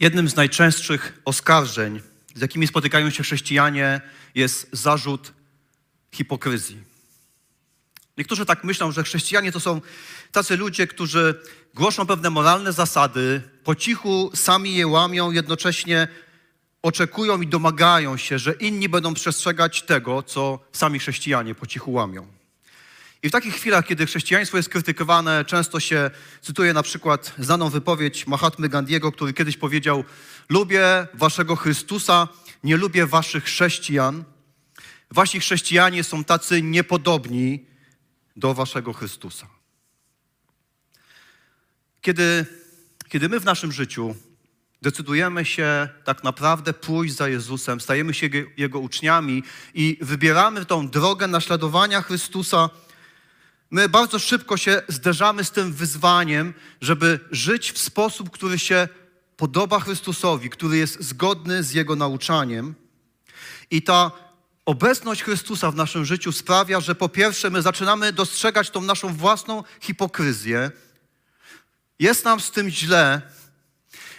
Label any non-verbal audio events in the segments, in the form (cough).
Jednym z najczęstszych oskarżeń, z jakimi spotykają się chrześcijanie, jest zarzut hipokryzji. Niektórzy tak myślą, że chrześcijanie to są tacy ludzie, którzy głoszą pewne moralne zasady, po cichu sami je łamią, jednocześnie oczekują i domagają się, że inni będą przestrzegać tego, co sami chrześcijanie po cichu łamią. I w takich chwilach, kiedy chrześcijaństwo jest krytykowane, często się cytuje na przykład znaną wypowiedź Mahatmy Gandiego, który kiedyś powiedział: Lubię waszego Chrystusa, nie lubię waszych chrześcijan. Wasi chrześcijanie są tacy niepodobni do waszego Chrystusa. Kiedy, kiedy my w naszym życiu decydujemy się tak naprawdę pójść za Jezusem, stajemy się Jego, uczniami i wybieramy tą drogę naśladowania Chrystusa, my bardzo szybko się zderzamy z tym wyzwaniem, żeby żyć w sposób, który się podoba Chrystusowi, który jest zgodny z Jego nauczaniem. I ta obecność Chrystusa w naszym życiu sprawia, że po pierwsze my zaczynamy dostrzegać tą naszą własną hipokryzję. Jest nam z tym źle,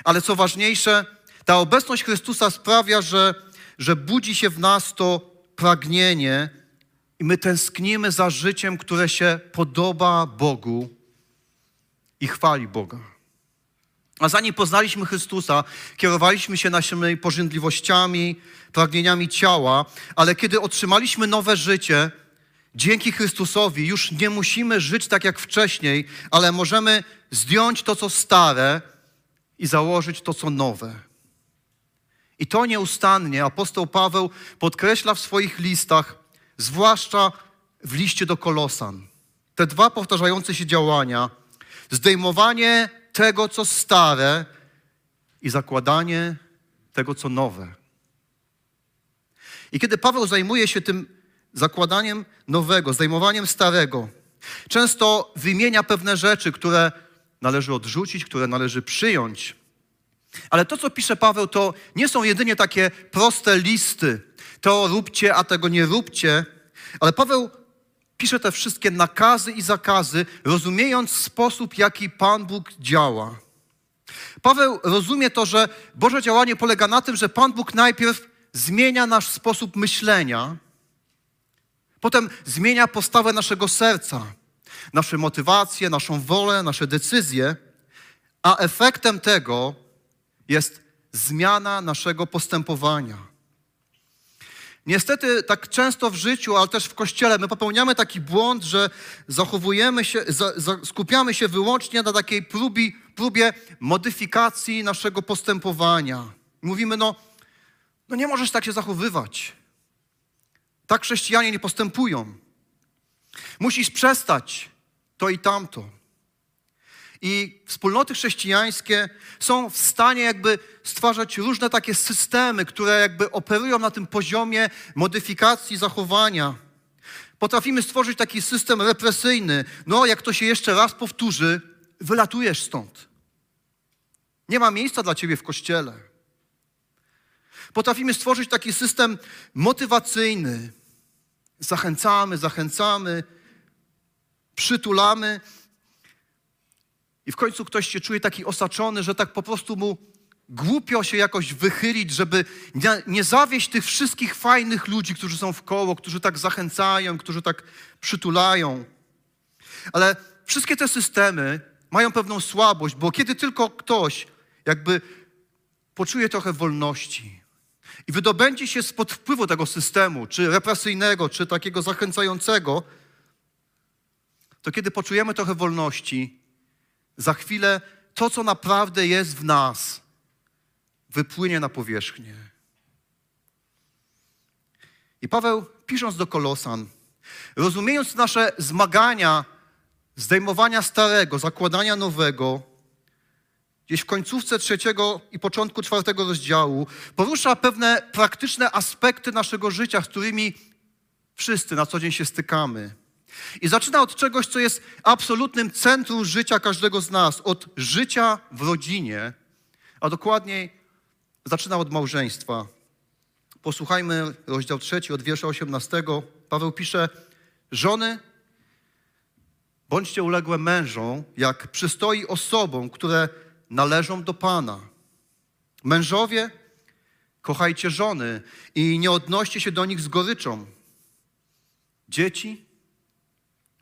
ale co ważniejsze, ta obecność Chrystusa sprawia, że, że budzi się w nas to pragnienie i my tęsknimy za życiem, które się podoba Bogu i chwali Boga. A zanim poznaliśmy Chrystusa, kierowaliśmy się naszymi pożądliwościami, pragnieniami ciała, ale kiedy otrzymaliśmy nowe życie, dzięki Chrystusowi już nie musimy żyć tak jak wcześniej, ale możemy zdjąć to, co stare i założyć to, co nowe. I to nieustannie apostoł Paweł podkreśla w swoich listach, zwłaszcza w liście do Kolosan. Te dwa powtarzające się działania, zdejmowanie tego, co stare i zakładanie tego, co nowe. I kiedy Paweł zajmuje się tym zakładaniem nowego, zdejmowaniem starego, często wymienia pewne rzeczy, które należy odrzucić, które należy przyjąć. Ale to, co pisze Paweł, to nie są jedynie takie proste listy. To róbcie, a tego nie róbcie. Ale Paweł pisze te wszystkie nakazy i zakazy, rozumiejąc sposób, jaki Pan Bóg działa. Paweł rozumie to, że Boże działanie polega na tym, że Pan Bóg najpierw zmienia nasz sposób myślenia, potem zmienia postawę naszego serca, nasze motywacje, naszą wolę, nasze decyzje, a efektem tego jest zmiana naszego postępowania. Niestety, tak często w życiu, ale też w kościele, my popełniamy taki błąd, że zachowujemy się, za, za, skupiamy się wyłącznie na takiej próbie, próbie modyfikacji naszego postępowania. Mówimy, no, no nie możesz tak się zachowywać. Tak chrześcijanie nie postępują. Musisz przestać to i tamto. I wspólnoty chrześcijańskie są w stanie jakby stwarzać różne takie systemy, które jakby operują na tym poziomie modyfikacji zachowania. Potrafimy stworzyć taki system represyjny. No, jak to się jeszcze raz powtórzy, wylatujesz stąd. Nie ma miejsca dla ciebie w kościele. Potrafimy stworzyć taki system motywacyjny. Zachęcamy, zachęcamy, przytulamy. I w końcu ktoś się czuje taki osaczony, że tak po prostu mu głupio się jakoś wychylić, żeby nie, nie zawieść tych wszystkich fajnych ludzi, którzy są w koło, którzy tak zachęcają, którzy tak przytulają. Ale wszystkie te systemy mają pewną słabość, bo kiedy tylko ktoś jakby poczuje trochę wolności i wydobędzie się spod wpływu tego systemu, czy represyjnego, czy takiego zachęcającego, to kiedy poczujemy trochę wolności, za chwilę to, co naprawdę jest w nas, wypłynie na powierzchnię. I Paweł, pisząc do Kolosan, rozumiejąc nasze zmagania, zdejmowania starego, zakładania nowego, gdzieś w końcówce trzeciego i początku czwartego rozdziału, porusza pewne praktyczne aspekty naszego życia, z którymi wszyscy na co dzień się stykamy. I zaczyna od czegoś, co jest absolutnym centrum życia każdego z nas, od życia w rodzinie, a dokładniej zaczyna od małżeństwa. Posłuchajmy rozdział trzeci od wiersza 18. Paweł pisze: Żony, bądźcie uległe mężom, jak przystoi osobom, które należą do Pana. Mężowie, kochajcie żony i nie odnoście się do nich z goryczą. Dzieci,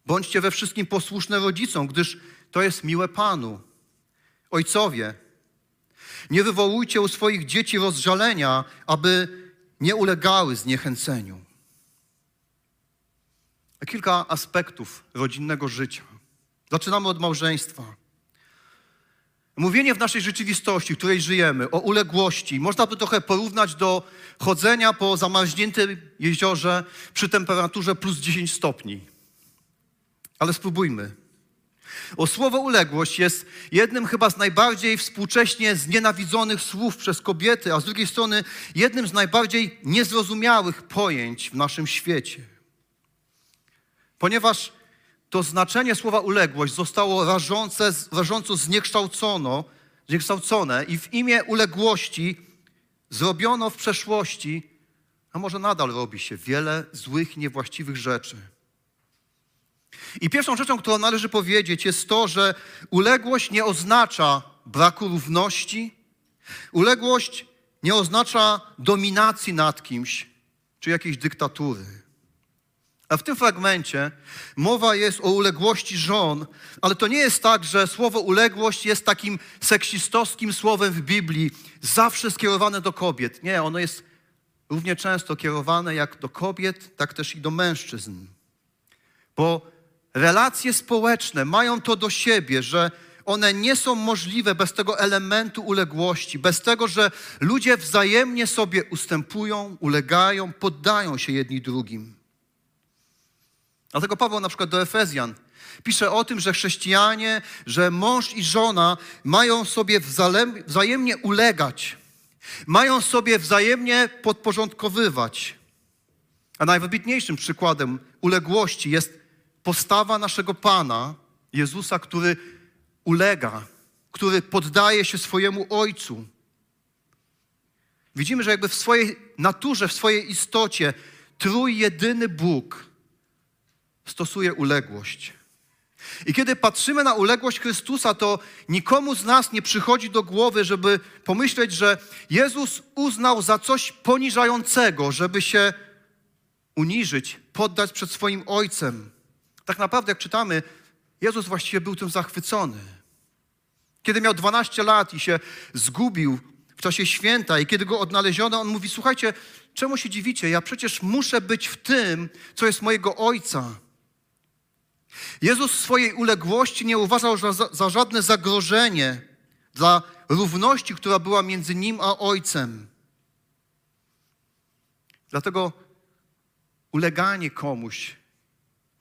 bądźcie we wszystkim posłuszne rodzicom, gdyż to jest miłe Panu. Ojcowie, nie wywołujcie u swoich dzieci rozżalenia, aby nie ulegały zniechęceniu. Kilka aspektów rodzinnego życia. Zaczynamy od małżeństwa. Mówienie w naszej rzeczywistości, w której żyjemy, o uległości, można by trochę porównać do chodzenia po zamarzniętym jeziorze przy temperaturze plus 10 stopni. Ale spróbujmy. O słowo uległość jest jednym chyba z najbardziej współcześnie znienawidzonych słów przez kobiety, a z drugiej strony jednym z najbardziej niezrozumiałych pojęć w naszym świecie. Ponieważ to znaczenie słowa uległość zostało rażące, rażąco zniekształcono, zniekształcone i w imię uległości zrobiono w przeszłości, a może nadal robi się wiele złych, niewłaściwych rzeczy. I pierwszą rzeczą, którą należy powiedzieć, jest to, że uległość nie oznacza braku równości, uległość nie oznacza dominacji nad kimś czy jakiejś dyktatury. A w tym fragmencie mowa jest o uległości żon, ale to nie jest tak, że słowo uległość jest takim seksistowskim słowem w Biblii, zawsze skierowane do kobiet. Nie, ono jest równie często kierowane jak do kobiet, tak też i do mężczyzn. Bo relacje społeczne mają to do siebie, że one nie są możliwe bez tego elementu uległości, bez tego, że ludzie wzajemnie sobie ustępują, ulegają, poddają się jedni drugim. Dlatego Paweł na przykład do Efezjan pisze o tym, że chrześcijanie, że mąż i żona mają sobie wzajemnie ulegać, mają sobie wzajemnie podporządkowywać. A najwybitniejszym przykładem uległości jest postawa naszego Pana, Jezusa, który ulega, który poddaje się swojemu Ojcu. Widzimy, że jakby w swojej naturze, w swojej istocie trójjedyny Bóg stosuje uległość. I kiedy patrzymy na uległość Chrystusa, to nikomu z nas nie przychodzi do głowy, żeby pomyśleć, że Jezus uznał za coś poniżającego, żeby się uniżyć, poddać przed swoim Ojcem. Tak naprawdę, jak czytamy, Jezus właściwie był tym zachwycony. Kiedy miał 12 lat i się zgubił w czasie święta i kiedy go odnaleziono, on mówi, słuchajcie, czemu się dziwicie? Ja przecież muszę być w tym, co jest mojego Ojca. Jezus swojej uległości nie uważał za, za żadne zagrożenie dla równości, która była między nim a Ojcem. Dlatego uleganie komuś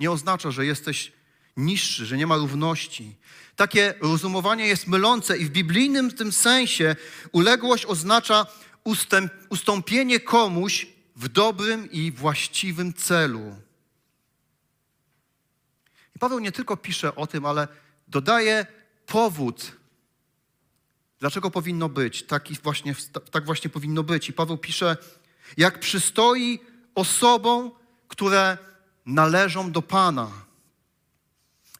nie oznacza, że jesteś niższy, że nie ma równości. Takie rozumowanie jest mylące i w biblijnym tym sensie uległość oznacza ustęp, ustąpienie komuś w dobrym i właściwym celu. I Paweł nie tylko pisze o tym, ale dodaje powód, dlaczego powinno być. Właśnie, tak właśnie powinno być. I Paweł pisze, jak przystoi osobom, które należą do Pana.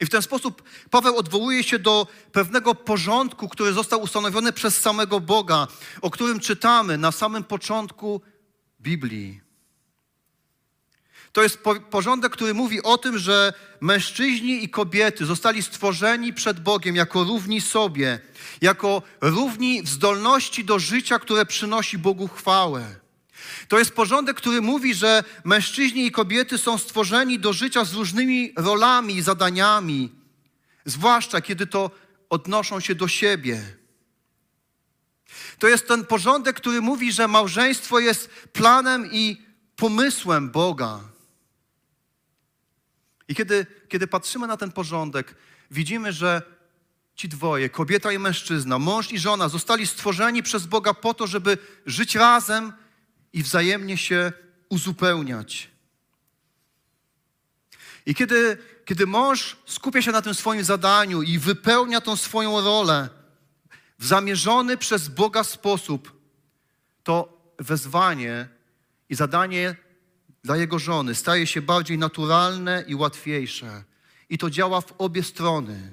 I w ten sposób Paweł odwołuje się do pewnego porządku, który został ustanowiony przez samego Boga, o którym czytamy na samym początku Biblii. To jest porządek, który mówi o tym, że mężczyźni i kobiety zostali stworzeni przed Bogiem jako równi sobie, jako równi w zdolności do życia, które przynosi Bogu chwałę. To jest porządek, który mówi, że mężczyźni i kobiety są stworzeni do życia z różnymi rolami i zadaniami, zwłaszcza kiedy to odnoszą się do siebie. To jest ten porządek, który mówi, że małżeństwo jest planem i pomysłem Boga. I kiedy, kiedy patrzymy na ten porządek, widzimy, że ci dwoje, kobieta i mężczyzna, mąż i żona, zostali stworzeni przez Boga po to, żeby żyć razem i wzajemnie się uzupełniać. I kiedy, kiedy mąż skupia się na tym swoim zadaniu i wypełnia tą swoją rolę w zamierzony przez Boga sposób, to wezwanie i zadanie dla jego żony staje się bardziej naturalne i łatwiejsze. I to działa w obie strony.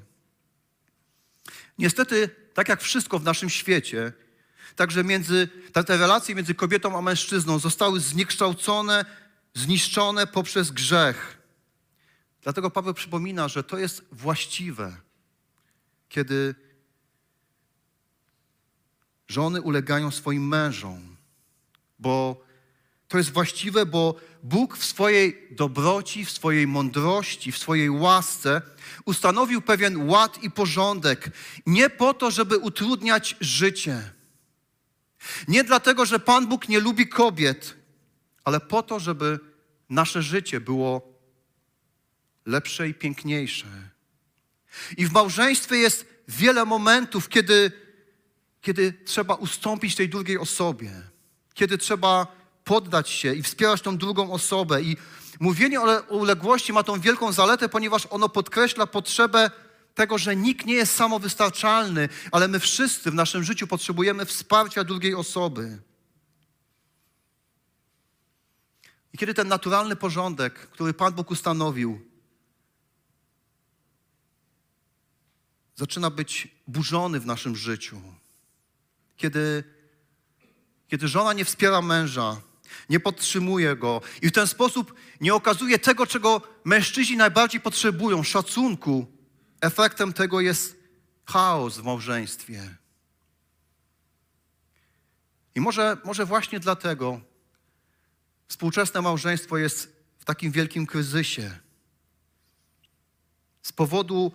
Niestety, tak jak wszystko w naszym świecie, Także między, te, relacje między kobietą a mężczyzną zostały zniekształcone, zniszczone poprzez grzech. Dlatego Paweł przypomina, że to jest właściwe, kiedy żony ulegają swoim mężom, bo to jest właściwe, bo Bóg w swojej dobroci, w swojej mądrości, w swojej łasce ustanowił pewien ład i porządek. Nie po to, żeby utrudniać życie. Nie dlatego, że Pan Bóg nie lubi kobiet, ale po to, żeby nasze życie było lepsze i piękniejsze. I w małżeństwie jest wiele momentów, kiedy, kiedy trzeba ustąpić tej drugiej osobie, kiedy trzeba poddać się i wspierać tą drugą osobę. I mówienie o uległości ma tą wielką zaletę, ponieważ ono podkreśla potrzebę tego, że nikt nie jest samowystarczalny, ale my wszyscy w naszym życiu potrzebujemy wsparcia drugiej osoby. I kiedy ten naturalny porządek, który Pan Bóg ustanowił, zaczyna być burzony w naszym życiu, kiedy, kiedy żona nie wspiera męża, nie podtrzymuje go i w ten sposób nie okazuje tego, czego mężczyźni najbardziej potrzebują szacunku, efektem tego jest chaos w małżeństwie. I może, może właśnie dlatego współczesne małżeństwo jest w takim wielkim kryzysie. Z powodu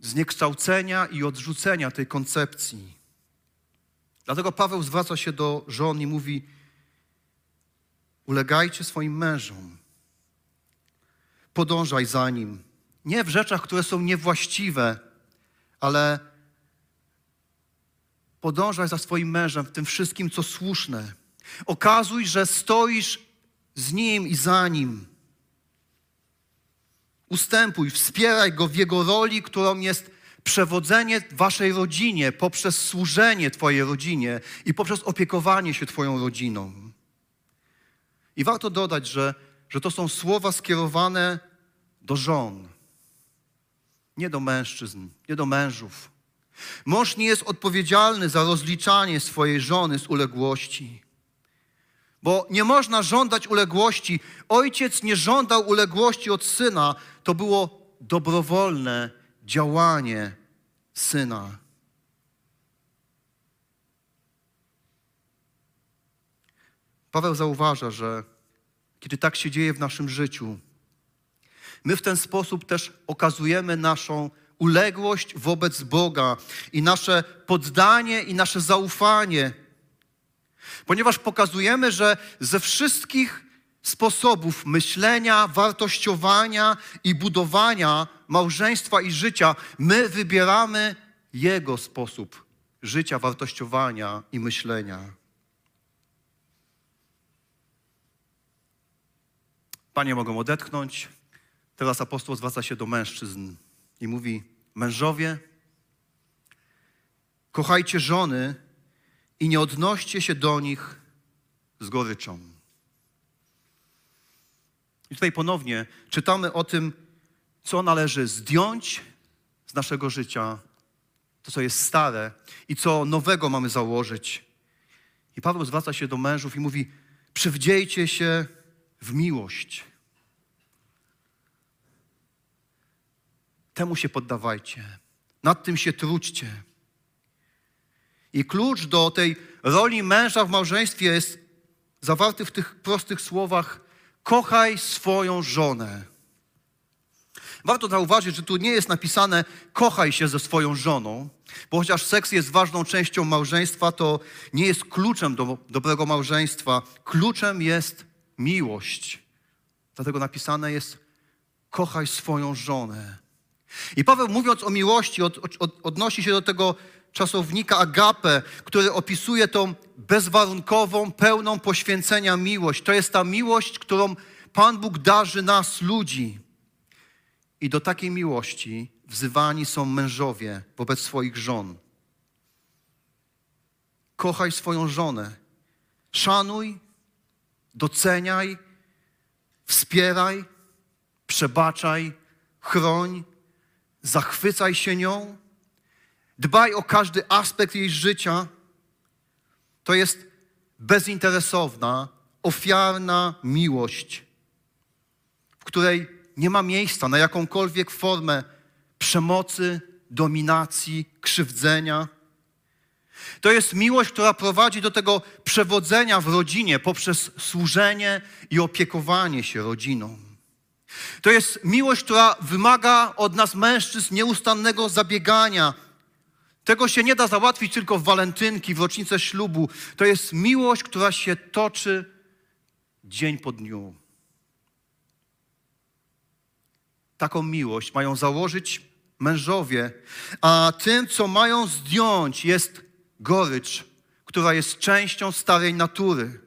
zniekształcenia i odrzucenia tej koncepcji. Dlatego Paweł zwraca się do żon i mówi: Ulegajcie swoim mężom, podążaj za nim. Nie w rzeczach, które są niewłaściwe, ale podążaj za swoim mężem w tym wszystkim, co słuszne. Okazuj, że stoisz z nim i za nim. Ustępuj, wspieraj go w jego roli, którą jest przewodzenie waszej rodzinie poprzez służenie twojej rodzinie i poprzez opiekowanie się twoją rodziną. I warto dodać, że, że to są słowa skierowane do żon, nie do mężczyzn, nie do mężów. Mąż nie jest odpowiedzialny za rozliczanie swojej żony z uległości. Bo nie można żądać uległości. Ojciec nie żądał uległości od syna. To było dobrowolne działanie syna. Paweł zauważa, że kiedy tak się dzieje w naszym życiu, my w ten sposób też okazujemy naszą uległość wobec Boga i nasze poddanie i nasze zaufanie Ponieważ pokazujemy, że ze wszystkich sposobów myślenia, wartościowania i budowania małżeństwa i życia, my wybieramy Jego sposób życia, wartościowania i myślenia. Panie mogą odetchnąć. Teraz apostoł zwraca się do mężczyzn i mówi: Mężowie, kochajcie żony i nie odnoście się do nich z goryczą. I tutaj ponownie czytamy o tym, co należy zdjąć z naszego życia, to co jest stare i co nowego mamy założyć. I Paweł zwraca się do mężów i mówi: przywdziejcie się w miłość. Temu się poddawajcie, nad tym się trudźcie. I klucz do tej roli męża w małżeństwie jest zawarty w tych prostych słowach: kochaj swoją żonę. Warto zauważyć, że tu nie jest napisane kochaj się ze swoją żoną, bo chociaż seks jest ważną częścią małżeństwa, to nie jest kluczem do dobrego małżeństwa. Kluczem jest miłość. Dlatego napisane jest kochaj swoją żonę. I Paweł mówiąc o miłości od, od, odnosi się do tego czasownika agape, który opisuje tą bezwarunkową, pełną poświęcenia miłość. To jest ta miłość, którą Pan Bóg darzy nas, ludzi. I do takiej miłości wzywani są mężowie wobec swoich żon. Kochaj swoją żonę. Szanuj, doceniaj, wspieraj, przebaczaj, chroń, zachwycaj się nią Dbaj o każdy aspekt jej życia, to jest bezinteresowna, ofiarna miłość, w której nie ma miejsca na jakąkolwiek formę przemocy, dominacji, krzywdzenia. To jest miłość, która prowadzi do tego przewodzenia w rodzinie poprzez służenie i opiekowanie się rodziną. To jest miłość, która wymaga od nas mężczyzn nieustannego zabiegania. Tego się nie da załatwić tylko w walentynki, w rocznicę ślubu. To jest miłość, która się toczy dzień po dniu. Taką miłość mają założyć mężowie, a tym, co mają zdjąć, jest gorycz, która jest częścią starej natury.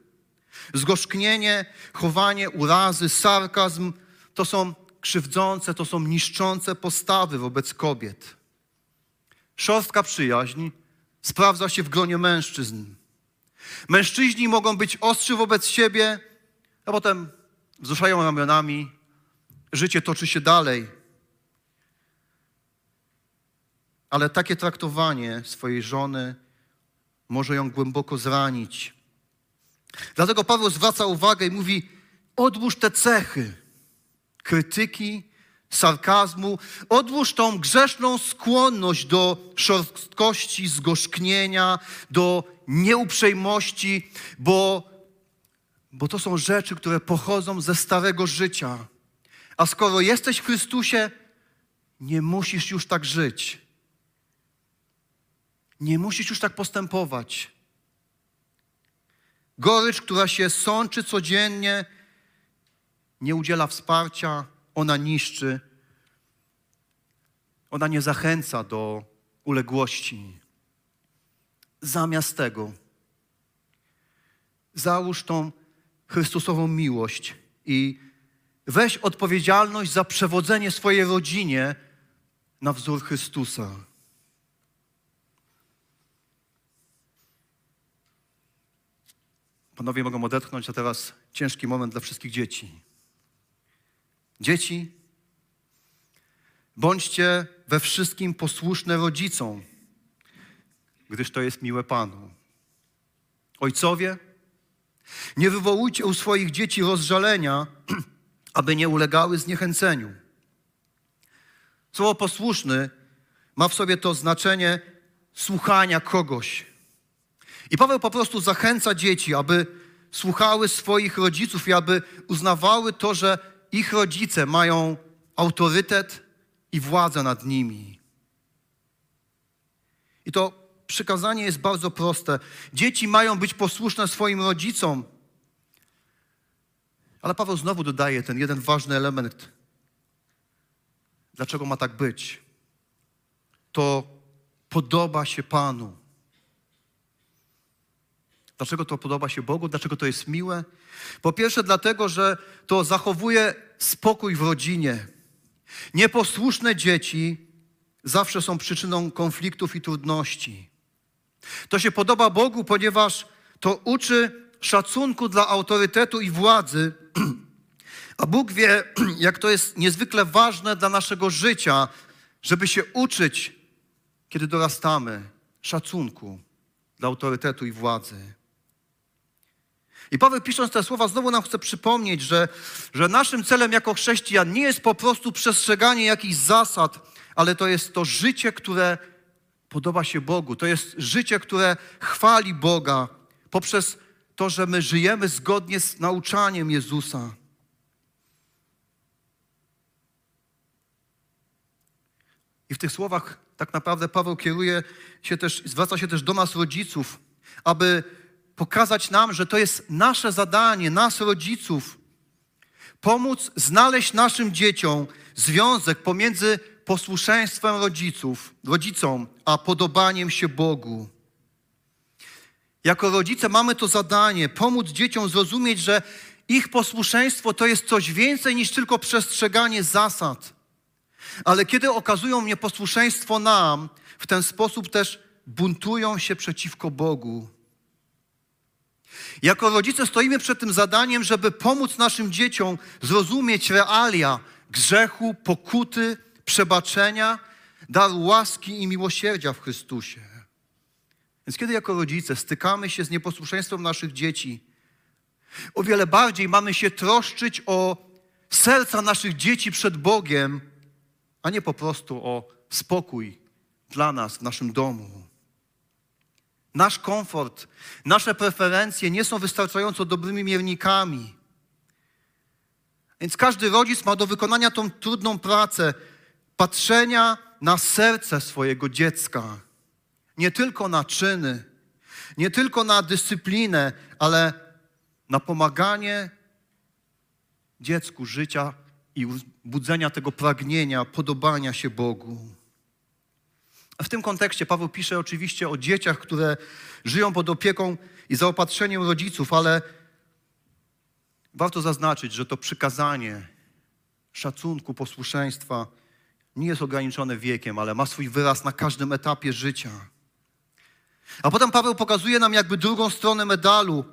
Zgorzknienie, chowanie, urazy, sarkazm to są krzywdzące, to są niszczące postawy wobec kobiet. Szorstka przyjaźń sprawdza się w gronie mężczyzn. Mężczyźni mogą być ostrzy wobec siebie, a potem wzruszają ramionami. Życie toczy się dalej. Ale takie traktowanie swojej żony może ją głęboko zranić. Dlatego Paweł zwraca uwagę i mówi: odłóż te cechy krytyki, sarkazmu, odłóż tą grzeszną skłonność do szorstkości, zgorzknienia, do nieuprzejmości, bo, bo to są rzeczy, które pochodzą ze starego życia. A skoro jesteś w Chrystusie, nie musisz już tak żyć. Nie musisz już tak postępować. Gorycz, która się sączy codziennie, nie udziela wsparcia, ona niszczy, ona nie zachęca do uległości. Zamiast tego, załóż tą Chrystusową miłość i weź odpowiedzialność za przewodzenie swojej rodzinie na wzór Chrystusa. Panowie mogą odetchnąć, a teraz ciężki moment dla wszystkich dzieci. Dzieci, bądźcie we wszystkim posłuszne rodzicom, gdyż to jest miłe Panu. Ojcowie, nie wywołujcie u swoich dzieci rozżalenia, (clears throat) aby nie ulegały zniechęceniu. Słowo posłuszny ma w sobie to znaczenie słuchania kogoś. I Paweł po prostu zachęca dzieci, aby słuchały swoich rodziców i aby uznawały to, że ich rodzice mają autorytet i władzę nad nimi. I to przykazanie jest bardzo proste. Dzieci mają być posłuszne swoim rodzicom. Ale Paweł znowu dodaje ten jeden ważny element. Dlaczego ma tak być? To podoba się Panu. Dlaczego to podoba się Bogu? Dlaczego to jest miłe? Po pierwsze, dlatego, że to zachowuje spokój w rodzinie. Nieposłuszne dzieci zawsze są przyczyną konfliktów i trudności. To się podoba Bogu, ponieważ to uczy szacunku dla autorytetu i władzy, (clears throat) a Bóg wie, (clears throat) jak to jest niezwykle ważne dla naszego życia, żeby się uczyć, kiedy dorastamy, szacunku dla autorytetu i władzy. I Paweł pisząc te słowa znowu nam chce przypomnieć, że, że naszym celem jako chrześcijan nie jest po prostu przestrzeganie jakichś zasad, ale to jest to życie, które podoba się Bogu. To jest życie, które chwali Boga poprzez to, że my żyjemy zgodnie z nauczaniem Jezusa. I w tych słowach tak naprawdę Paweł kieruje się też, zwraca się też do nas rodziców, aby pokazać nam, że to jest nasze zadanie, nas rodziców, pomóc znaleźć naszym dzieciom związek pomiędzy posłuszeństwem rodziców, rodzicom, a podobaniem się Bogu. Jako rodzice mamy to zadanie pomóc dzieciom zrozumieć, że ich posłuszeństwo to jest coś więcej niż tylko przestrzeganie zasad. Ale kiedy okazują nieposłuszeństwo nam, w ten sposób też buntują się przeciwko Bogu. Jako rodzice stoimy przed tym zadaniem, żeby pomóc naszym dzieciom zrozumieć realia grzechu, pokuty, przebaczenia, dar łaski i miłosierdzia w Chrystusie. Więc kiedy jako rodzice stykamy się z nieposłuszeństwem naszych dzieci, o wiele bardziej mamy się troszczyć o serca naszych dzieci przed Bogiem, a nie po prostu o spokój dla nas w naszym domu. Nasz komfort, nasze preferencje nie są wystarczająco dobrymi miernikami. Więc każdy rodzic ma do wykonania tą trudną pracę patrzenia na serce swojego dziecka. Nie tylko na czyny, nie tylko na dyscyplinę, ale na pomaganie dziecku życia i budzenia tego pragnienia, podobania się Bogu. W tym kontekście Paweł pisze oczywiście o dzieciach, które żyją pod opieką i zaopatrzeniem rodziców, ale warto zaznaczyć, że to przykazanie szacunku, posłuszeństwa nie jest ograniczone wiekiem, ale ma swój wyraz na każdym etapie życia. A potem Paweł pokazuje nam jakby drugą stronę medalu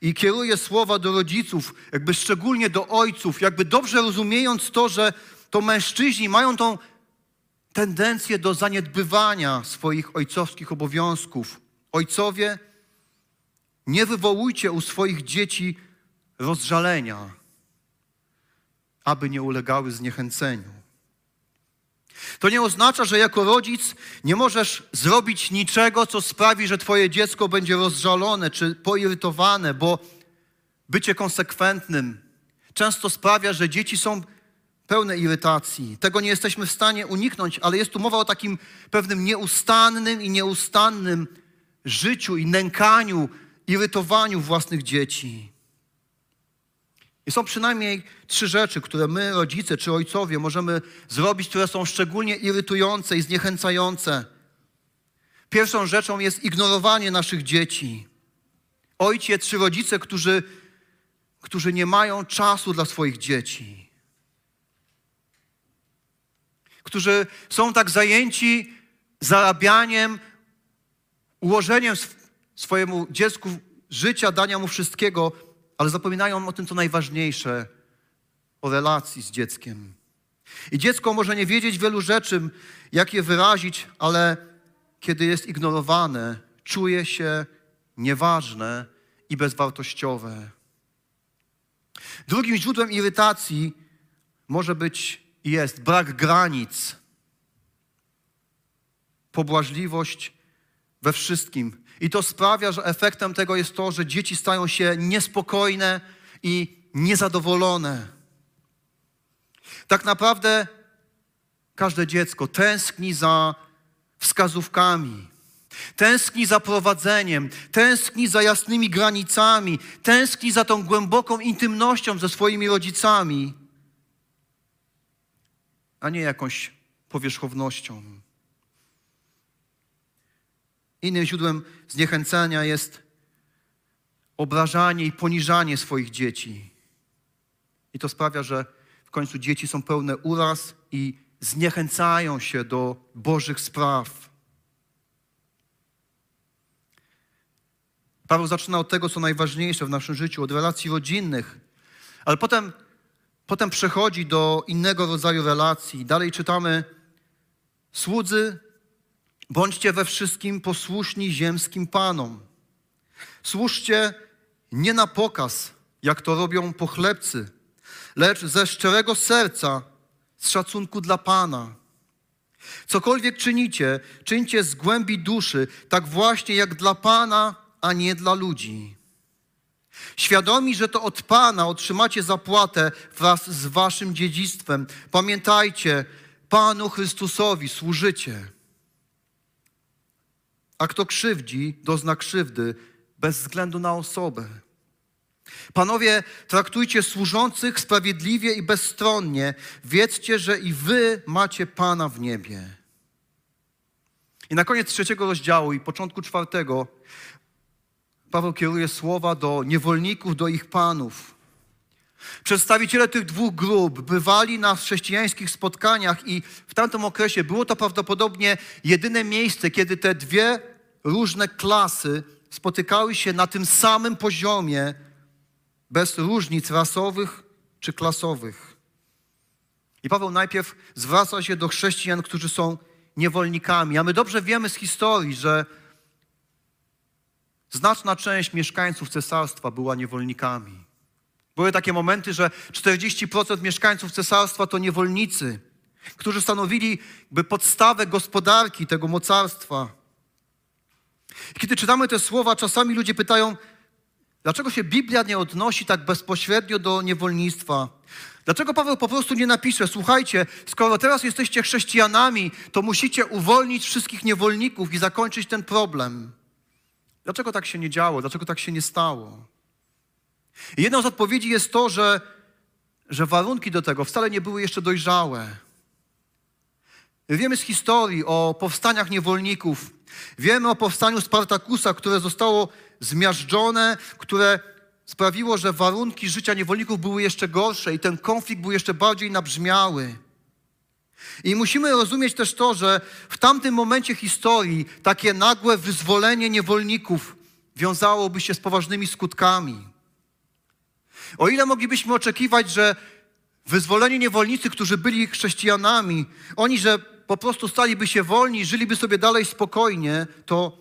i kieruje słowa do rodziców, jakby szczególnie do ojców, jakby dobrze rozumiejąc to, że to mężczyźni mają tą tendencję do zaniedbywania swoich ojcowskich obowiązków. Ojcowie, nie wywołujcie u swoich dzieci rozżalenia, aby nie ulegały zniechęceniu. To nie oznacza, że jako rodzic nie możesz zrobić niczego, co sprawi, że Twoje dziecko będzie rozżalone czy poirytowane, bo bycie konsekwentnym często sprawia, że dzieci są pełne irytacji. Tego nie jesteśmy w stanie uniknąć, ale jest tu mowa o takim pewnym nieustannym i nieustannym życiu i nękaniu, irytowaniu własnych dzieci. I są przynajmniej trzy rzeczy, które my, rodzice czy ojcowie, możemy zrobić, które są szczególnie irytujące i zniechęcające. Pierwszą rzeczą jest ignorowanie naszych dzieci. Ojciec czy rodzice, którzy, którzy nie mają czasu dla swoich dzieci. Którzy są tak zajęci zarabianiem, ułożeniem swojemu dziecku życia, dania mu wszystkiego, ale zapominają o tym, co najważniejsze, o relacji z dzieckiem. I dziecko może nie wiedzieć wielu rzeczy, jak je wyrazić, ale kiedy jest ignorowane, czuje się nieważne i bezwartościowe. Drugim źródłem irytacji może być jest brak granic, pobłażliwość we wszystkim. I to sprawia, że efektem tego jest to, że dzieci stają się niespokojne i niezadowolone. Tak naprawdę każde dziecko tęskni za wskazówkami, tęskni za prowadzeniem, tęskni za jasnymi granicami, tęskni za tą głęboką intymnością ze swoimi rodzicami, a nie jakąś powierzchownością. Innym źródłem zniechęcenia jest obrażanie i poniżanie swoich dzieci. I to sprawia, że w końcu dzieci są pełne uraz i zniechęcają się do Bożych spraw. Paweł zaczyna od tego, co najważniejsze w naszym życiu, od relacji rodzinnych, ale potem, potem przechodzi do innego rodzaju relacji. Dalej czytamy: Słudzy, bądźcie we wszystkim posłuszni ziemskim panom. Służcie nie na pokaz, jak to robią pochlebcy lecz ze szczerego serca, z szacunku dla Pana. Cokolwiek czynicie, czyńcie z głębi duszy, tak właśnie jak dla Pana, a nie dla ludzi. Świadomi, że to od Pana otrzymacie zapłatę wraz z waszym dziedzictwem. Pamiętajcie, Panu Chrystusowi służycie. A kto krzywdzi, dozna krzywdy bez względu na osobę. Panowie, traktujcie służących sprawiedliwie i bezstronnie. Wiedzcie, że i wy macie Pana w niebie. I na koniec trzeciego rozdziału i początku czwartego Paweł kieruje słowa do niewolników, do ich panów. Przedstawiciele tych dwóch grup bywali na chrześcijańskich spotkaniach i w tamtym okresie było to prawdopodobnie jedyne miejsce, kiedy te dwie różne klasy spotykały się na tym samym poziomie bez różnic rasowych czy klasowych. I Paweł najpierw zwraca się do chrześcijan, którzy są niewolnikami. A my dobrze wiemy z historii, że znaczna część mieszkańców cesarstwa była niewolnikami. Były takie momenty, że 40% mieszkańców cesarstwa to niewolnicy, którzy stanowili by podstawę gospodarki tego mocarstwa. Kiedy czytamy te słowa, czasami ludzie pytają, dlaczego się Biblia nie odnosi tak bezpośrednio do niewolnictwa? Dlaczego Paweł po prostu nie napisze, słuchajcie, skoro teraz jesteście chrześcijanami, to musicie uwolnić wszystkich niewolników i zakończyć ten problem? Dlaczego tak się nie działo? Dlaczego tak się nie stało? I jedną z odpowiedzi jest to, że, że warunki do tego wcale nie były jeszcze dojrzałe. Wiemy z historii o powstaniach niewolników. Wiemy o powstaniu Spartakusa, które zostało zmiażdżone, które sprawiło, że warunki życia niewolników były jeszcze gorsze i ten konflikt był jeszcze bardziej nabrzmiały. I musimy rozumieć też to, że w tamtym momencie historii takie nagłe wyzwolenie niewolników wiązałoby się z poważnymi skutkami. O ile moglibyśmy oczekiwać, że wyzwoleni niewolnicy, którzy byli chrześcijanami, oni, że po prostu staliby się wolni, żyliby sobie dalej spokojnie, to,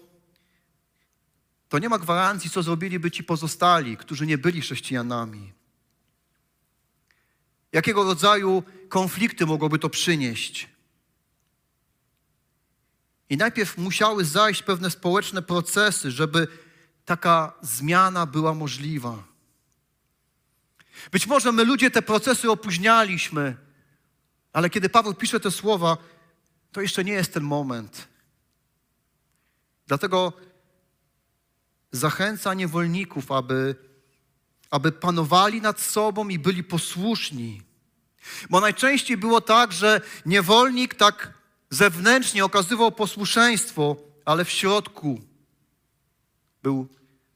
to nie ma gwarancji, co zrobiliby ci pozostali, którzy nie byli chrześcijanami. Jakiego rodzaju konflikty mogłoby to przynieść? I najpierw musiały zajść pewne społeczne procesy, żeby taka zmiana była możliwa. Być może my ludzie te procesy opóźnialiśmy, ale kiedy Paweł pisze te słowa, to jeszcze nie jest ten moment. Dlatego zachęca niewolników, aby, aby panowali nad sobą i byli posłuszni. Bo najczęściej było tak, że niewolnik tak zewnętrznie okazywał posłuszeństwo, ale w środku był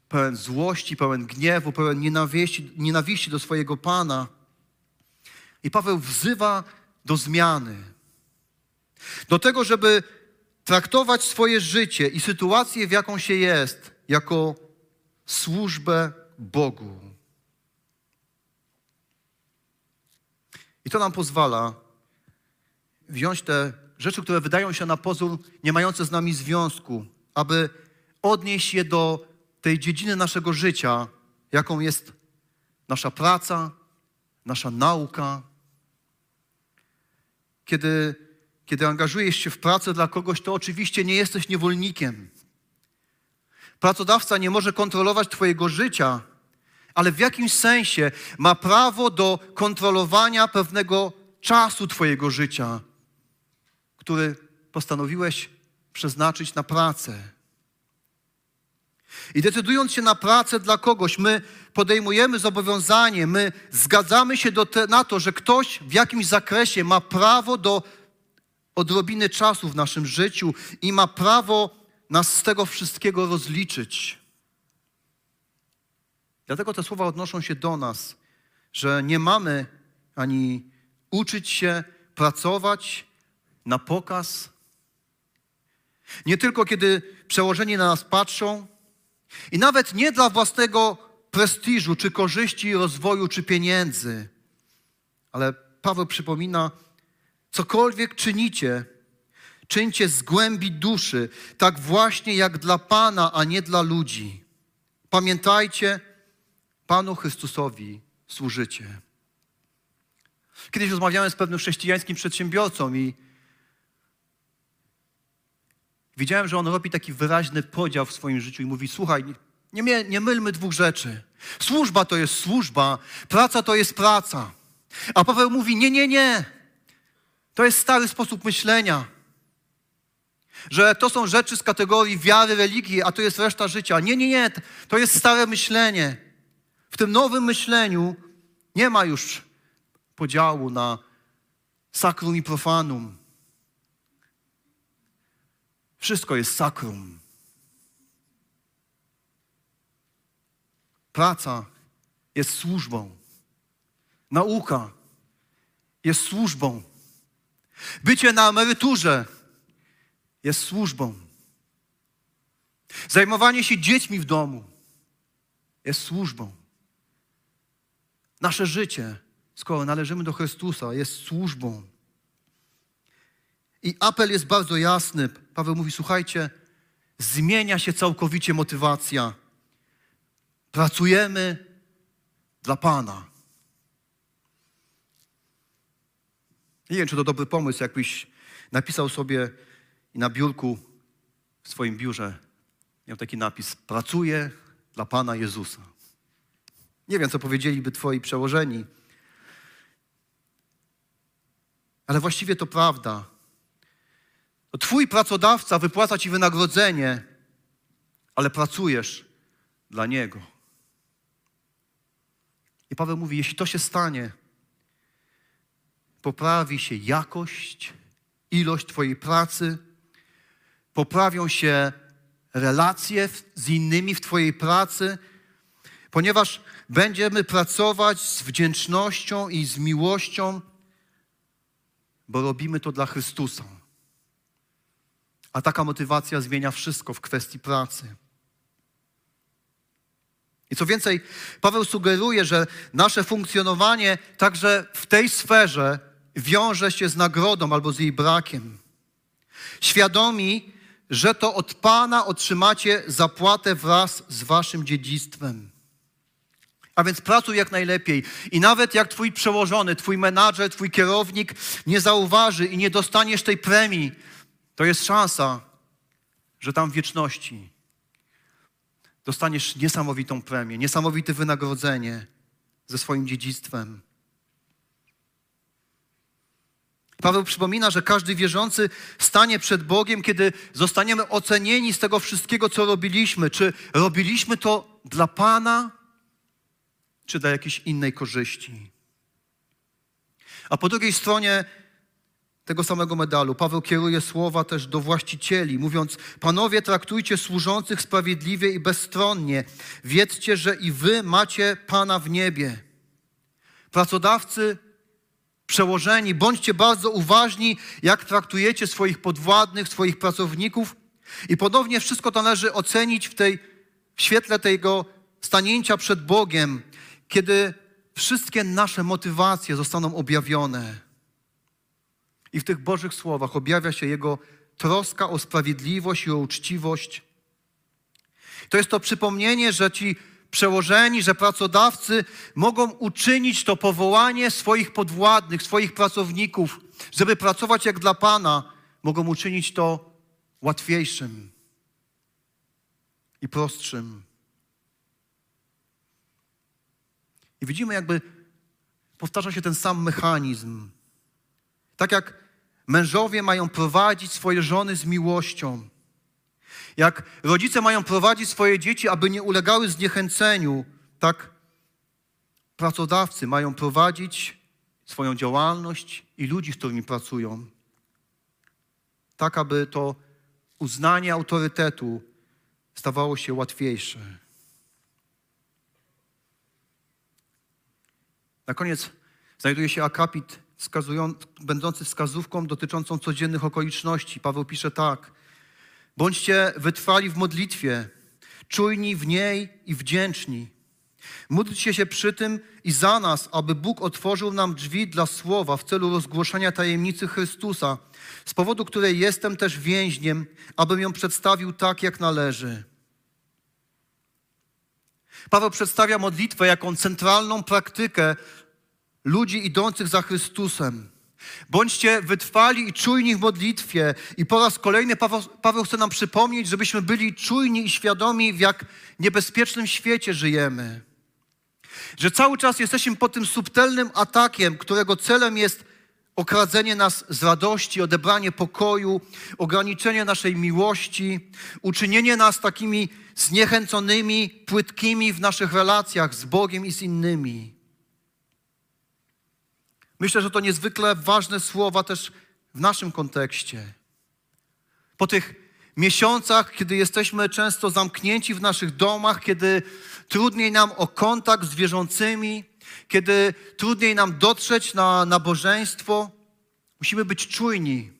pełen złości, pełen gniewu, pełen nienawiści, nienawiści do swojego Pana. I Paweł wzywa do zmiany. Do tego, żeby traktować swoje życie i sytuację, w jaką się jest, jako służbę Bogu. I to nam pozwala wziąć te rzeczy, które wydają się na pozór nie mające z nami związku, aby odnieść je do tej dziedziny naszego życia, jaką jest nasza praca, nasza nauka. Kiedy, kiedy angażujesz się w pracę dla kogoś, to oczywiście nie jesteś niewolnikiem. Pracodawca nie może kontrolować Twojego życia, ale w jakimś sensie ma prawo do kontrolowania pewnego czasu Twojego życia, który postanowiłeś przeznaczyć na pracę. I decydując się na pracę dla kogoś, my podejmujemy zobowiązanie, my zgadzamy się te, na to, że ktoś w jakimś zakresie ma prawo do odrobiny czasu w naszym życiu i ma prawo nas z tego wszystkiego rozliczyć. Dlatego te słowa odnoszą się do nas, że nie mamy ani uczyć się pracować na pokaz. Nie tylko kiedy przełożeni na nas patrzą, i nawet nie dla własnego prestiżu, czy korzyści, rozwoju, czy pieniędzy. Ale Paweł przypomina, cokolwiek czynicie, czyńcie z głębi duszy, tak właśnie jak dla Pana, a nie dla ludzi. Pamiętajcie, Panu Chrystusowi służycie. Kiedyś rozmawiałem z pewnym chrześcijańskim przedsiębiorcą i Widziałem, że on robi taki wyraźny podział w swoim życiu i mówi: Słuchaj, nie, nie mylmy dwóch rzeczy. Służba to jest służba, praca to jest praca. A Paweł mówi: Nie, nie, nie. To jest stary sposób myślenia. Że to są rzeczy z kategorii wiary, religii, a to jest reszta życia. Nie, nie, nie. To jest stare myślenie. W tym nowym myśleniu nie ma już podziału na sakrum i profanum. Wszystko jest sakrum. Praca jest służbą. Nauka jest służbą. Bycie na emeryturze jest służbą. Zajmowanie się dziećmi w domu jest służbą. Nasze życie, skoro należymy do Chrystusa, jest służbą. I apel jest bardzo jasny. Paweł mówi: Słuchajcie, zmienia się całkowicie motywacja Pracujemy dla Pana. Nie wiem, czy to dobry pomysł, jakbyś napisał sobie na biurku w swoim biurze, miał taki napis: Pracuję dla Pana Jezusa. Nie wiem, co powiedzieliby Twoi przełożeni, ale właściwie to prawda. To twój pracodawca wypłaca Ci wynagrodzenie, ale pracujesz dla Niego. I Paweł mówi, jeśli to się stanie, poprawi się jakość, ilość Twojej pracy, poprawią się relacje z innymi w Twojej pracy, ponieważ będziemy pracować z wdzięcznością i z miłością, bo robimy to dla Chrystusa. A taka motywacja zmienia wszystko w kwestii pracy. I co więcej, Paweł sugeruje, że nasze funkcjonowanie także w tej sferze wiąże się z nagrodą albo z jej brakiem. Świadomi, że to od Pana otrzymacie zapłatę wraz z waszym dziedzictwem. A więc pracuj jak najlepiej. I nawet jak twój przełożony, twój menadżer, twój kierownik nie zauważy i nie dostaniesz tej premii, to jest szansa, że tam w wieczności dostaniesz niesamowitą premię, niesamowite wynagrodzenie ze swoim dziedzictwem. Paweł przypomina, że każdy wierzący stanie przed Bogiem, kiedy zostaniemy ocenieni z tego wszystkiego, co robiliśmy. Czy robiliśmy to dla Pana, czy dla jakiejś innej korzyści? A po drugiej stronie tego samego medalu Paweł kieruje słowa też do właścicieli, mówiąc: Panowie, traktujcie służących sprawiedliwie i bezstronnie. Wiedzcie, że i wy macie Pana w niebie. Pracodawcy, przełożeni, bądźcie bardzo uważni, jak traktujecie swoich podwładnych, swoich pracowników. I ponownie wszystko to należy ocenić w, tej, w świetle tego stanięcia przed Bogiem, kiedy wszystkie nasze motywacje zostaną objawione. I w tych Bożych słowach objawia się Jego troska o sprawiedliwość i o uczciwość. To jest to przypomnienie, że ci przełożeni, że pracodawcy mogą uczynić to powołanie swoich podwładnych, swoich pracowników, żeby pracować jak dla Pana, mogą uczynić to łatwiejszym i prostszym. I widzimy, jakby powtarza się ten sam mechanizm. Tak jak mężowie mają prowadzić swoje żony z miłością, jak rodzice mają prowadzić swoje dzieci, aby nie ulegały zniechęceniu, tak pracodawcy mają prowadzić swoją działalność i ludzi, z którymi pracują, tak aby to uznanie autorytetu stawało się łatwiejsze. Na koniec znajduje się akapit będący wskazówką dotyczącą codziennych okoliczności. Paweł pisze tak – Bądźcie wytrwali w modlitwie, czujni w niej i wdzięczni. Módlcie się przy tym i za nas, aby Bóg otworzył nam drzwi dla słowa w celu rozgłoszenia tajemnicy Chrystusa, z powodu której jestem też więźniem, abym ją przedstawił tak, jak należy. Paweł przedstawia modlitwę jako centralną praktykę ludzi idących za Chrystusem. Bądźcie wytrwali i czujni w modlitwie. I po raz kolejny Paweł, Paweł chce nam przypomnieć, żebyśmy byli czujni i świadomi, w jak niebezpiecznym świecie żyjemy. Że cały czas jesteśmy pod tym subtelnym atakiem, którego celem jest okradzenie nas z radości, odebranie pokoju, ograniczenie naszej miłości, uczynienie nas takimi zniechęconymi, płytkimi w naszych relacjach z Bogiem i z innymi. Myślę, że to niezwykle ważne słowa też w naszym kontekście. Po tych miesiącach, kiedy jesteśmy często zamknięci w naszych domach, kiedy trudniej nam o kontakt z wierzącymi, kiedy trudniej nam dotrzeć na nabożeństwo, musimy być czujni.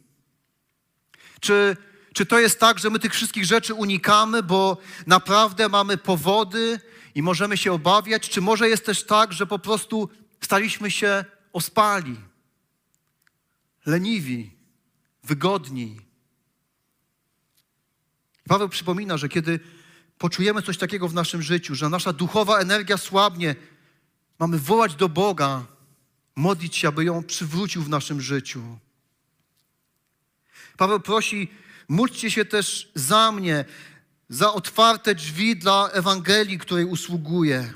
Czy, czy to jest tak, że my tych wszystkich rzeczy unikamy, bo naprawdę mamy powody i możemy się obawiać? Czy może jest też tak, że po prostu staliśmy się ospali, leniwi, wygodni. Paweł przypomina, że kiedy poczujemy coś takiego w naszym życiu, że nasza duchowa energia słabnie, mamy wołać do Boga, modlić się, aby ją przywrócił w naszym życiu. Paweł prosi, módlcie się też za mnie, za otwarte drzwi dla Ewangelii, której usługuję.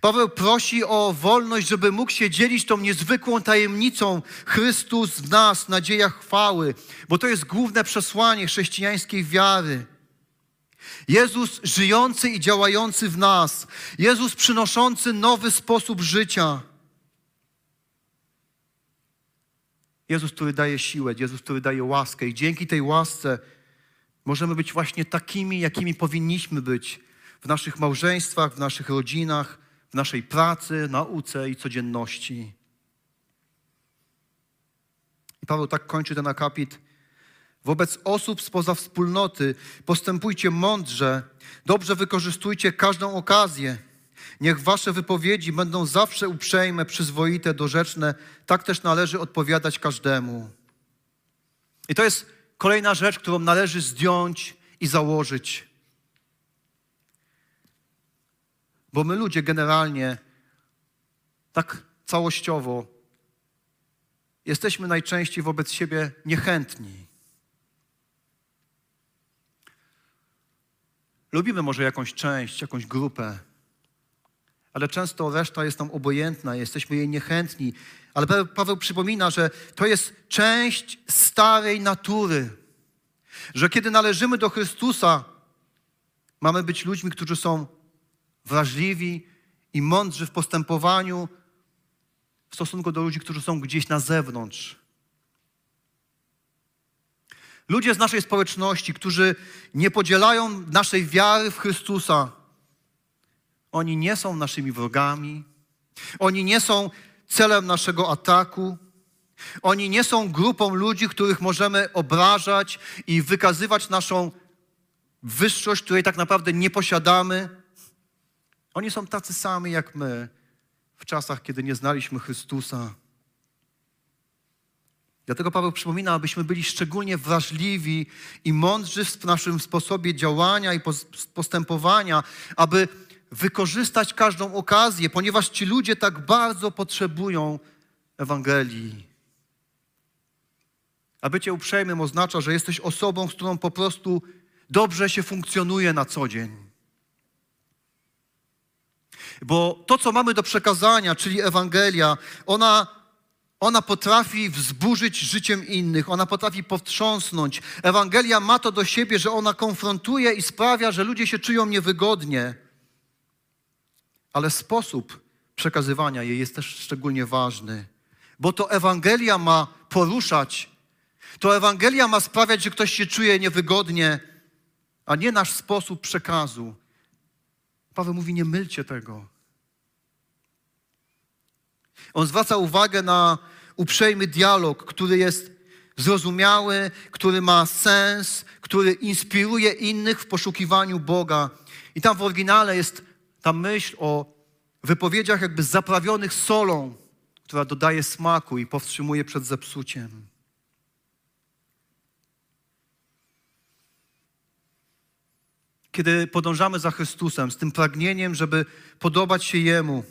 Paweł prosi o wolność, żeby mógł się dzielić tą niezwykłą tajemnicą Chrystus w nas, nadzieja chwały, bo to jest główne przesłanie chrześcijańskiej wiary. Jezus żyjący i działający w nas, Jezus przynoszący nowy sposób życia. Jezus, który daje siłę, Jezus, który daje łaskę i dzięki tej łasce możemy być właśnie takimi, jakimi powinniśmy być w naszych małżeństwach, w naszych rodzinach, w naszej pracy, nauce i codzienności. I Paweł tak kończy ten akapit. Wobec osób spoza wspólnoty postępujcie mądrze, dobrze wykorzystujcie każdą okazję. Niech wasze wypowiedzi będą zawsze uprzejme, przyzwoite, dorzeczne. Tak też należy odpowiadać każdemu. I to jest kolejna rzecz, którą należy zdjąć i założyć. Bo my ludzie generalnie, tak całościowo, jesteśmy najczęściej wobec siebie niechętni. Lubimy może jakąś część, jakąś grupę, ale często reszta jest nam obojętna, jesteśmy jej niechętni. Ale Paweł przypomina, że to jest część starej natury, że kiedy należymy do Chrystusa, mamy być ludźmi, którzy są wrażliwi i mądrzy w postępowaniu w stosunku do ludzi, którzy są gdzieś na zewnątrz. Ludzie z naszej społeczności, którzy nie podzielają naszej wiary w Chrystusa, oni nie są naszymi wrogami, oni nie są celem naszego ataku, oni nie są grupą ludzi, których możemy obrażać i wykazywać naszą wyższość, której tak naprawdę nie posiadamy. Oni są tacy sami jak my w czasach, kiedy nie znaliśmy Chrystusa. Dlatego Paweł przypomina, abyśmy byli szczególnie wrażliwi i mądrzy w naszym sposobie działania i postępowania, aby wykorzystać każdą okazję, ponieważ ci ludzie tak bardzo potrzebują Ewangelii. A bycie uprzejmym oznacza, że jesteś osobą, z którą po prostu dobrze się funkcjonuje na co dzień. Bo to, co mamy do przekazania, czyli Ewangelia, ona, ona potrafi wzburzyć życiem innych, ona potrafi powstrząsnąć. Ewangelia ma to do siebie, że ona konfrontuje i sprawia, że ludzie się czują niewygodnie. Ale sposób przekazywania jej jest też szczególnie ważny, bo to Ewangelia ma poruszać, to Ewangelia ma sprawiać, że ktoś się czuje niewygodnie, a nie nasz sposób przekazu. Paweł mówi: Nie mylcie tego. On zwraca uwagę na uprzejmy dialog, który jest zrozumiały, który ma sens, który inspiruje innych w poszukiwaniu Boga. I tam w oryginale jest ta myśl o wypowiedziach jakby zaprawionych solą, która dodaje smaku i powstrzymuje przed zepsuciem. Kiedy podążamy za Chrystusem z tym pragnieniem, żeby podobać się Jemu,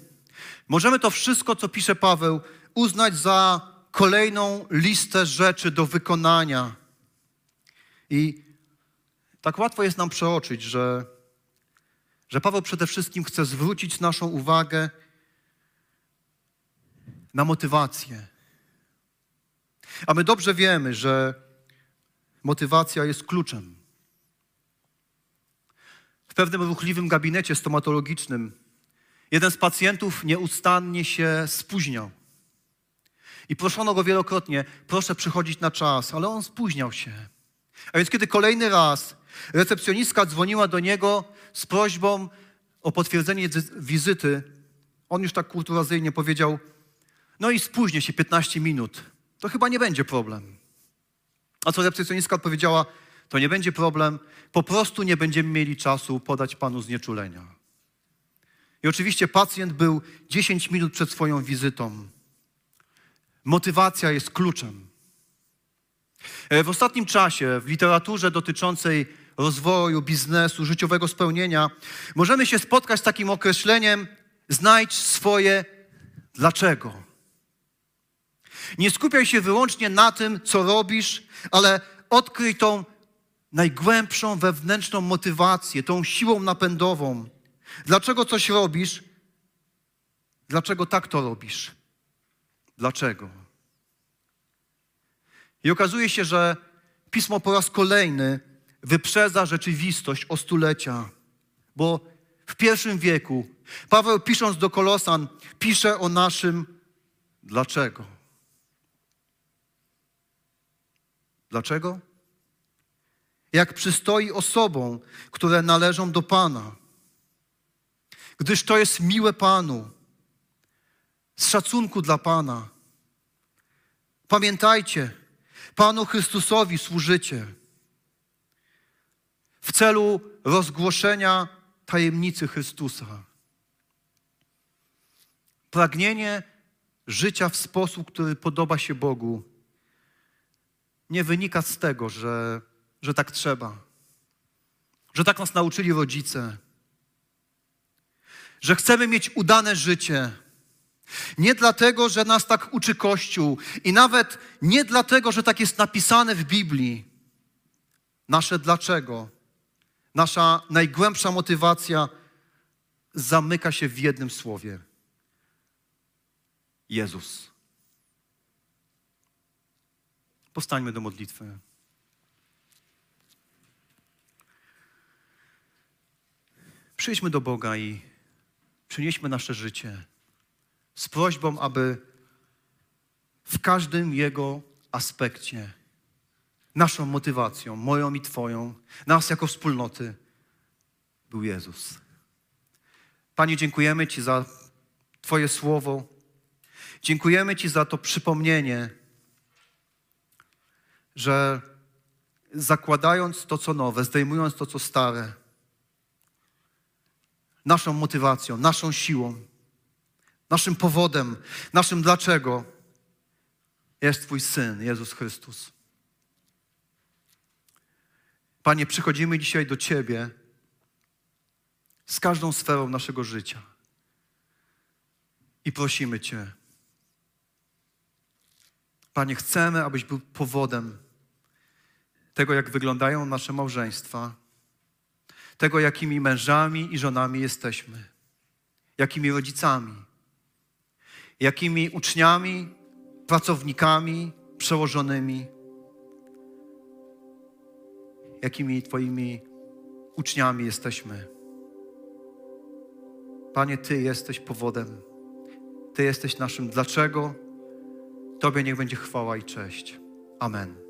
Możemy to wszystko, co pisze Paweł, uznać za kolejną listę rzeczy do wykonania. I tak łatwo jest nam przeoczyć, że, że Paweł przede wszystkim chce zwrócić naszą uwagę na motywację. A my dobrze wiemy, że motywacja jest kluczem. W pewnym ruchliwym gabinecie stomatologicznym Jeden z pacjentów nieustannie się spóźniał. I proszono go wielokrotnie, proszę przychodzić na czas, ale on spóźniał się. A więc kiedy kolejny raz recepcjonistka dzwoniła do niego z prośbą o potwierdzenie wizyty, on już tak kulturazyjnie powiedział, no i spóźnię się 15 minut, to chyba nie będzie problem. A co recepcjonistka odpowiedziała, to nie będzie problem, po prostu nie będziemy mieli czasu podać panu znieczulenia. I oczywiście pacjent był 10 minut przed swoją wizytą. Motywacja jest kluczem. E, w ostatnim czasie w literaturze dotyczącej rozwoju, biznesu, życiowego spełnienia, możemy się spotkać z takim określeniem: znajdź swoje dlaczego. Nie skupiaj się wyłącznie na tym, co robisz, ale odkryj tą najgłębszą wewnętrzną motywację, tą siłą napędową. Dlaczego coś robisz? Dlaczego tak to robisz? Dlaczego? I okazuje się, że pismo po raz kolejny wyprzedza rzeczywistość o stulecia, bo w pierwszym wieku Paweł pisząc do Kolosan pisze o naszym dlaczego. Dlaczego? Jak przystoi osobom, które należą do Pana. Gdyż to jest miłe Panu, z szacunku dla Pana. Pamiętajcie, Panu Chrystusowi służycie w celu rozgłoszenia tajemnicy Chrystusa. Pragnienie życia w sposób, który podoba się Bogu, nie wynika z tego, że, że tak trzeba, że tak nas nauczyli rodzice, że chcemy mieć udane życie. Nie dlatego, że nas tak uczy Kościół i nawet nie dlatego, że tak jest napisane w Biblii. Nasze dlaczego, nasza najgłębsza motywacja zamyka się w jednym słowie: Jezus. Powstańmy do modlitwy. Przyjdźmy do Boga i przynieśmy nasze życie z prośbą, aby w każdym Jego aspekcie naszą motywacją, moją i Twoją, nas jako wspólnoty, był Jezus. Panie, dziękujemy Ci za Twoje słowo. Dziękujemy Ci za to przypomnienie, że zakładając to, co nowe, zdejmując to, co stare, naszą motywacją, naszą siłą, naszym powodem, naszym dlaczego jest Twój Syn, Jezus Chrystus. Panie, przychodzimy dzisiaj do Ciebie z każdą sferą naszego życia i prosimy Cię. Panie, chcemy, abyś był powodem tego, jak wyglądają nasze małżeństwa, tego, jakimi mężami i żonami jesteśmy, jakimi rodzicami, jakimi uczniami, pracownikami, przełożonymi, jakimi Twoimi uczniami jesteśmy. Panie, Ty jesteś powodem. Ty jesteś naszym dlaczego. Tobie niech będzie chwała i cześć. Amen.